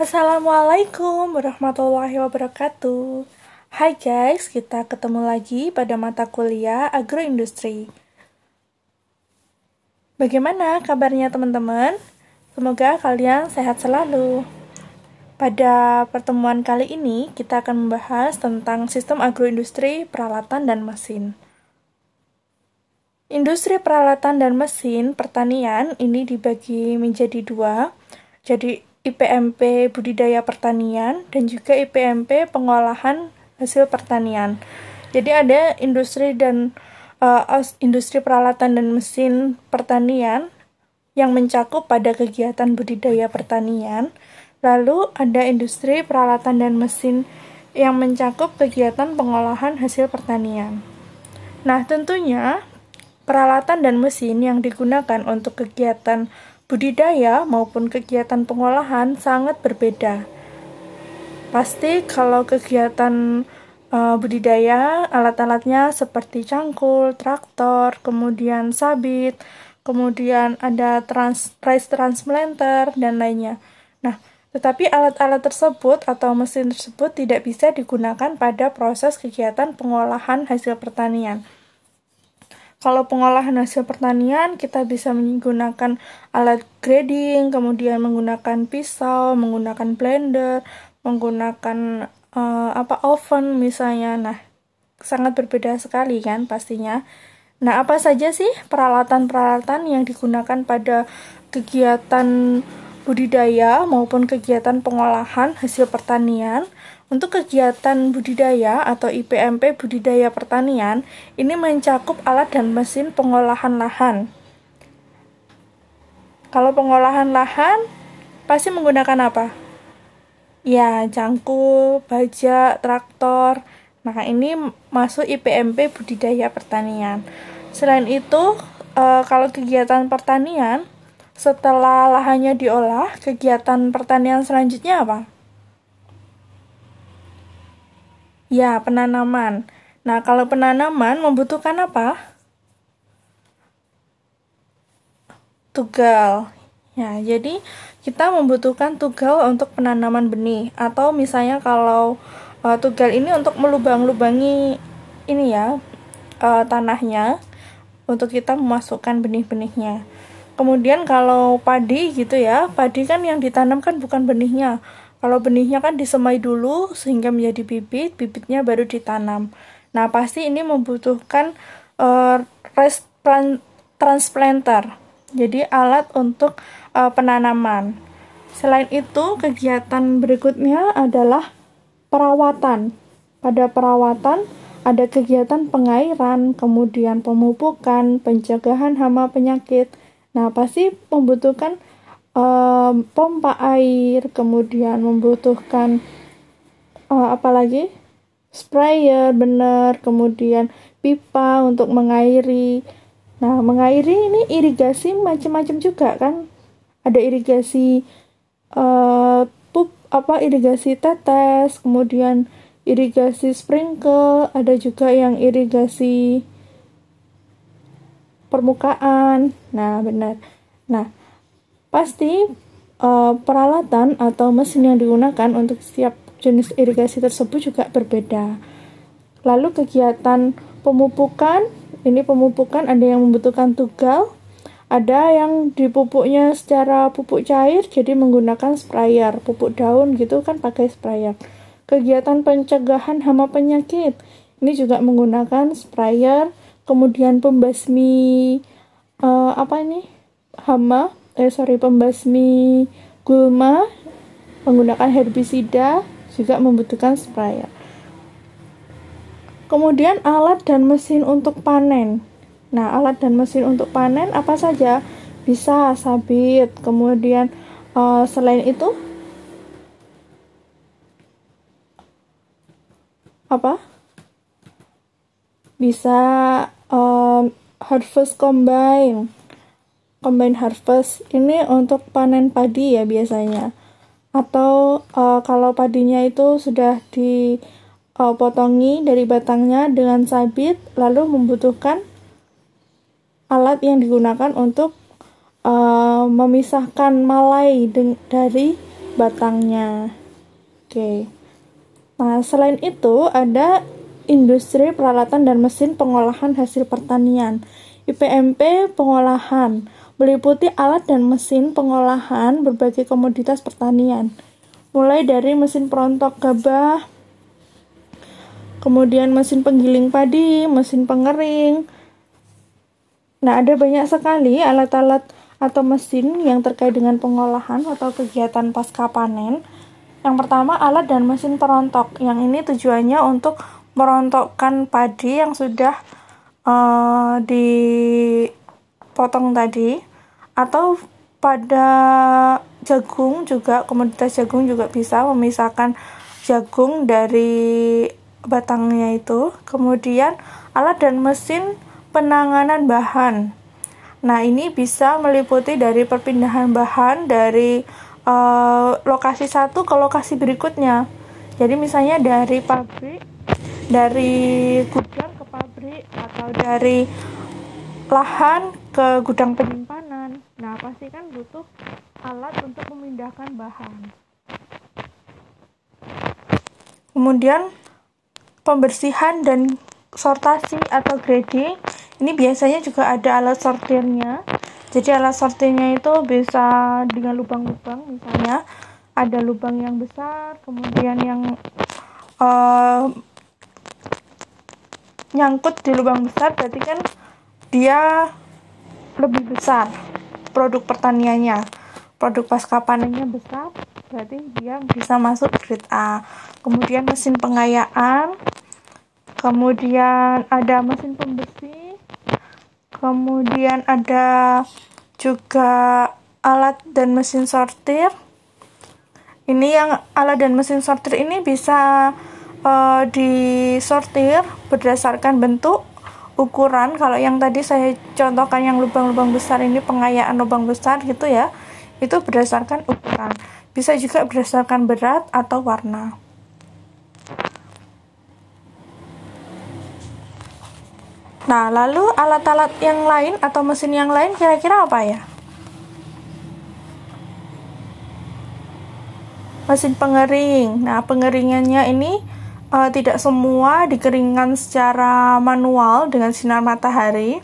Assalamualaikum warahmatullahi wabarakatuh. Hai guys, kita ketemu lagi pada mata kuliah agroindustri. Bagaimana kabarnya teman-teman? Semoga kalian sehat selalu. Pada pertemuan kali ini, kita akan membahas tentang sistem agroindustri, peralatan, dan mesin. Industri peralatan dan mesin pertanian ini dibagi menjadi dua, jadi IPMP budidaya pertanian dan juga IPMP pengolahan hasil pertanian. Jadi ada industri dan uh, industri peralatan dan mesin pertanian yang mencakup pada kegiatan budidaya pertanian. Lalu ada industri peralatan dan mesin yang mencakup kegiatan pengolahan hasil pertanian. Nah, tentunya peralatan dan mesin yang digunakan untuk kegiatan budidaya maupun kegiatan pengolahan sangat berbeda. Pasti kalau kegiatan uh, budidaya, alat-alatnya seperti cangkul, traktor, kemudian sabit, kemudian ada trans rice transplanter dan lainnya. Nah, tetapi alat-alat tersebut atau mesin tersebut tidak bisa digunakan pada proses kegiatan pengolahan hasil pertanian. Kalau pengolahan hasil pertanian, kita bisa menggunakan alat grading, kemudian menggunakan pisau, menggunakan blender, menggunakan uh, apa oven misalnya. Nah, sangat berbeda sekali kan pastinya. Nah, apa saja sih peralatan-peralatan yang digunakan pada kegiatan budidaya maupun kegiatan pengolahan hasil pertanian? Untuk kegiatan budidaya atau IPMP budidaya pertanian, ini mencakup alat dan mesin pengolahan lahan. Kalau pengolahan lahan, pasti menggunakan apa? Ya, cangkul, baja, traktor. Nah, ini masuk IPMP budidaya pertanian. Selain itu, e, kalau kegiatan pertanian, setelah lahannya diolah, kegiatan pertanian selanjutnya apa? Ya, penanaman. Nah, kalau penanaman membutuhkan apa? Tugal. Ya, jadi kita membutuhkan tugal untuk penanaman benih atau misalnya kalau uh, tugal ini untuk melubang-lubangi ini ya uh, tanahnya untuk kita memasukkan benih-benihnya. Kemudian kalau padi gitu ya, padi kan yang ditanam kan bukan benihnya, kalau benihnya kan disemai dulu sehingga menjadi bibit, bibitnya baru ditanam. Nah, pasti ini membutuhkan uh, transplanter. Jadi alat untuk uh, penanaman. Selain itu, kegiatan berikutnya adalah perawatan. Pada perawatan ada kegiatan pengairan, kemudian pemupukan, pencegahan hama penyakit. Nah, pasti membutuhkan um, pompa air, kemudian membutuhkan uh, apa lagi? sprayer benar, kemudian pipa untuk mengairi. Nah, mengairi ini irigasi macam-macam juga kan? Ada irigasi uh, pup apa irigasi tetes, kemudian irigasi sprinkle, ada juga yang irigasi permukaan. Nah, benar. Nah, Pasti uh, peralatan atau mesin yang digunakan untuk setiap jenis irigasi tersebut juga berbeda. Lalu kegiatan pemupukan, ini pemupukan ada yang membutuhkan tugal, ada yang dipupuknya secara pupuk cair jadi menggunakan sprayer, pupuk daun gitu kan pakai sprayer. Kegiatan pencegahan hama penyakit, ini juga menggunakan sprayer, kemudian pembasmi uh, apa ini? hama eh sorry pembasmi gulma menggunakan herbisida juga membutuhkan sprayer. Kemudian alat dan mesin untuk panen. Nah, alat dan mesin untuk panen apa saja? Bisa sabit. Kemudian uh, selain itu apa? Bisa um, harvest combine combine harvest ini untuk panen padi ya biasanya atau uh, kalau padinya itu sudah dipotongi uh, dari batangnya dengan sabit lalu membutuhkan alat yang digunakan untuk uh, memisahkan malai dari batangnya. Oke. Nah, selain itu ada industri peralatan dan mesin pengolahan hasil pertanian. IPMP pengolahan meliputi alat dan mesin pengolahan berbagai komoditas pertanian. Mulai dari mesin perontok gabah, kemudian mesin penggiling padi, mesin pengering. Nah, ada banyak sekali alat-alat atau mesin yang terkait dengan pengolahan atau kegiatan pasca panen. Yang pertama, alat dan mesin perontok. Yang ini tujuannya untuk merontokkan padi yang sudah uh, dipotong tadi atau pada jagung juga komoditas jagung juga bisa memisahkan jagung dari batangnya itu kemudian alat dan mesin penanganan bahan nah ini bisa meliputi dari perpindahan bahan dari uh, lokasi satu ke lokasi berikutnya jadi misalnya dari pabrik dari gudang ke pabrik atau dari lahan ke gudang penyimpanan. Pasti kan butuh alat untuk memindahkan bahan. Kemudian pembersihan dan sortasi atau grading. Ini biasanya juga ada alat sortirnya. Jadi alat sortirnya itu bisa dengan lubang-lubang misalnya ada lubang yang besar, kemudian yang uh, nyangkut di lubang besar berarti kan dia lebih besar produk pertaniannya. Produk pasca panennya besar berarti dia bisa masuk grade A. Kemudian mesin pengayaan kemudian ada mesin pembersih kemudian ada juga alat dan mesin sortir. Ini yang alat dan mesin sortir ini bisa uh, disortir berdasarkan bentuk ukuran. Kalau yang tadi saya contohkan yang lubang-lubang besar ini pengayaan lubang besar gitu ya itu berdasarkan ukuran. Bisa juga berdasarkan berat atau warna. Nah lalu alat-alat yang lain atau mesin yang lain kira-kira apa ya? Mesin pengering. Nah pengeringannya ini uh, tidak semua dikeringkan secara manual dengan sinar matahari.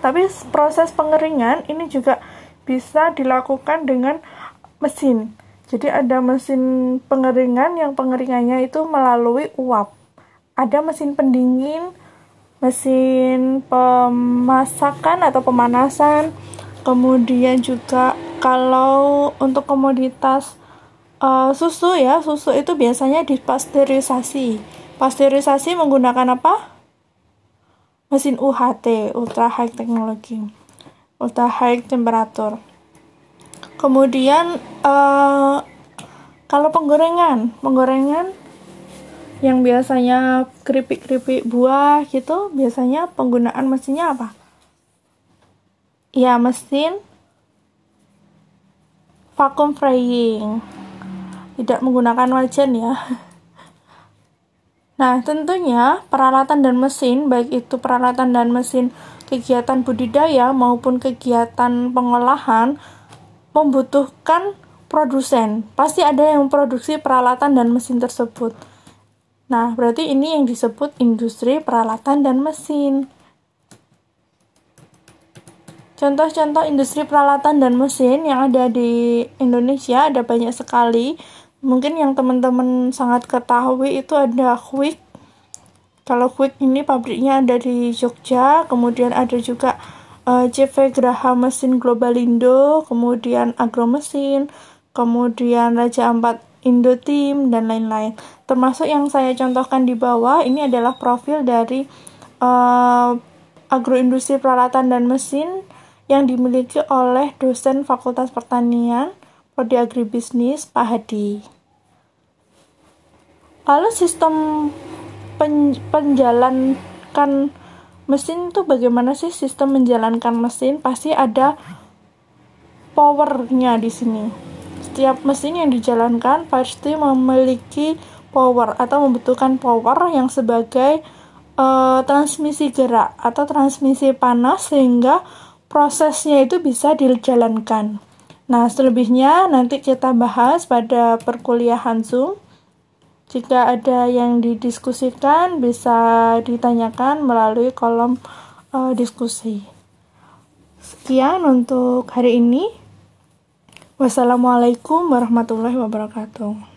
Tapi proses pengeringan ini juga bisa dilakukan dengan mesin. Jadi ada mesin pengeringan yang pengeringannya itu melalui uap. Ada mesin pendingin, mesin pemasakan atau pemanasan. Kemudian juga kalau untuk komoditas uh, susu ya susu itu biasanya dipasteurisasi. Pasteurisasi menggunakan apa? Mesin UHT ultra high technology. Ultra high temperature. Kemudian uh, kalau penggorengan penggorengan yang biasanya keripik-keripik buah gitu biasanya penggunaan mesinnya apa? Ya mesin vacuum frying tidak menggunakan wajan ya. Nah, tentunya peralatan dan mesin, baik itu peralatan dan mesin kegiatan budidaya maupun kegiatan pengolahan, membutuhkan produsen. Pasti ada yang memproduksi peralatan dan mesin tersebut. Nah, berarti ini yang disebut industri peralatan dan mesin. Contoh-contoh industri peralatan dan mesin yang ada di Indonesia ada banyak sekali mungkin yang teman-teman sangat ketahui itu ada Quick. Kalau Quick ini pabriknya ada di Jogja kemudian ada juga uh, eh, CV Graha Mesin Globalindo kemudian Agro Mesin kemudian Raja Ampat Indo Team dan lain-lain. Termasuk yang saya contohkan di bawah ini adalah profil dari uh, agroindustri peralatan dan mesin yang dimiliki oleh dosen Fakultas Pertanian Prodi Agribisnis Pak Hadi. Lalu sistem pen, penjalankan mesin itu bagaimana sih sistem menjalankan mesin? Pasti ada powernya di sini. Setiap mesin yang dijalankan pasti memiliki power atau membutuhkan power yang sebagai uh, transmisi gerak atau transmisi panas sehingga prosesnya itu bisa dijalankan. Nah, selebihnya nanti kita bahas pada perkuliahan Zoom. Jika ada yang didiskusikan, bisa ditanyakan melalui kolom uh, diskusi. Sekian untuk hari ini. Wassalamualaikum warahmatullahi wabarakatuh.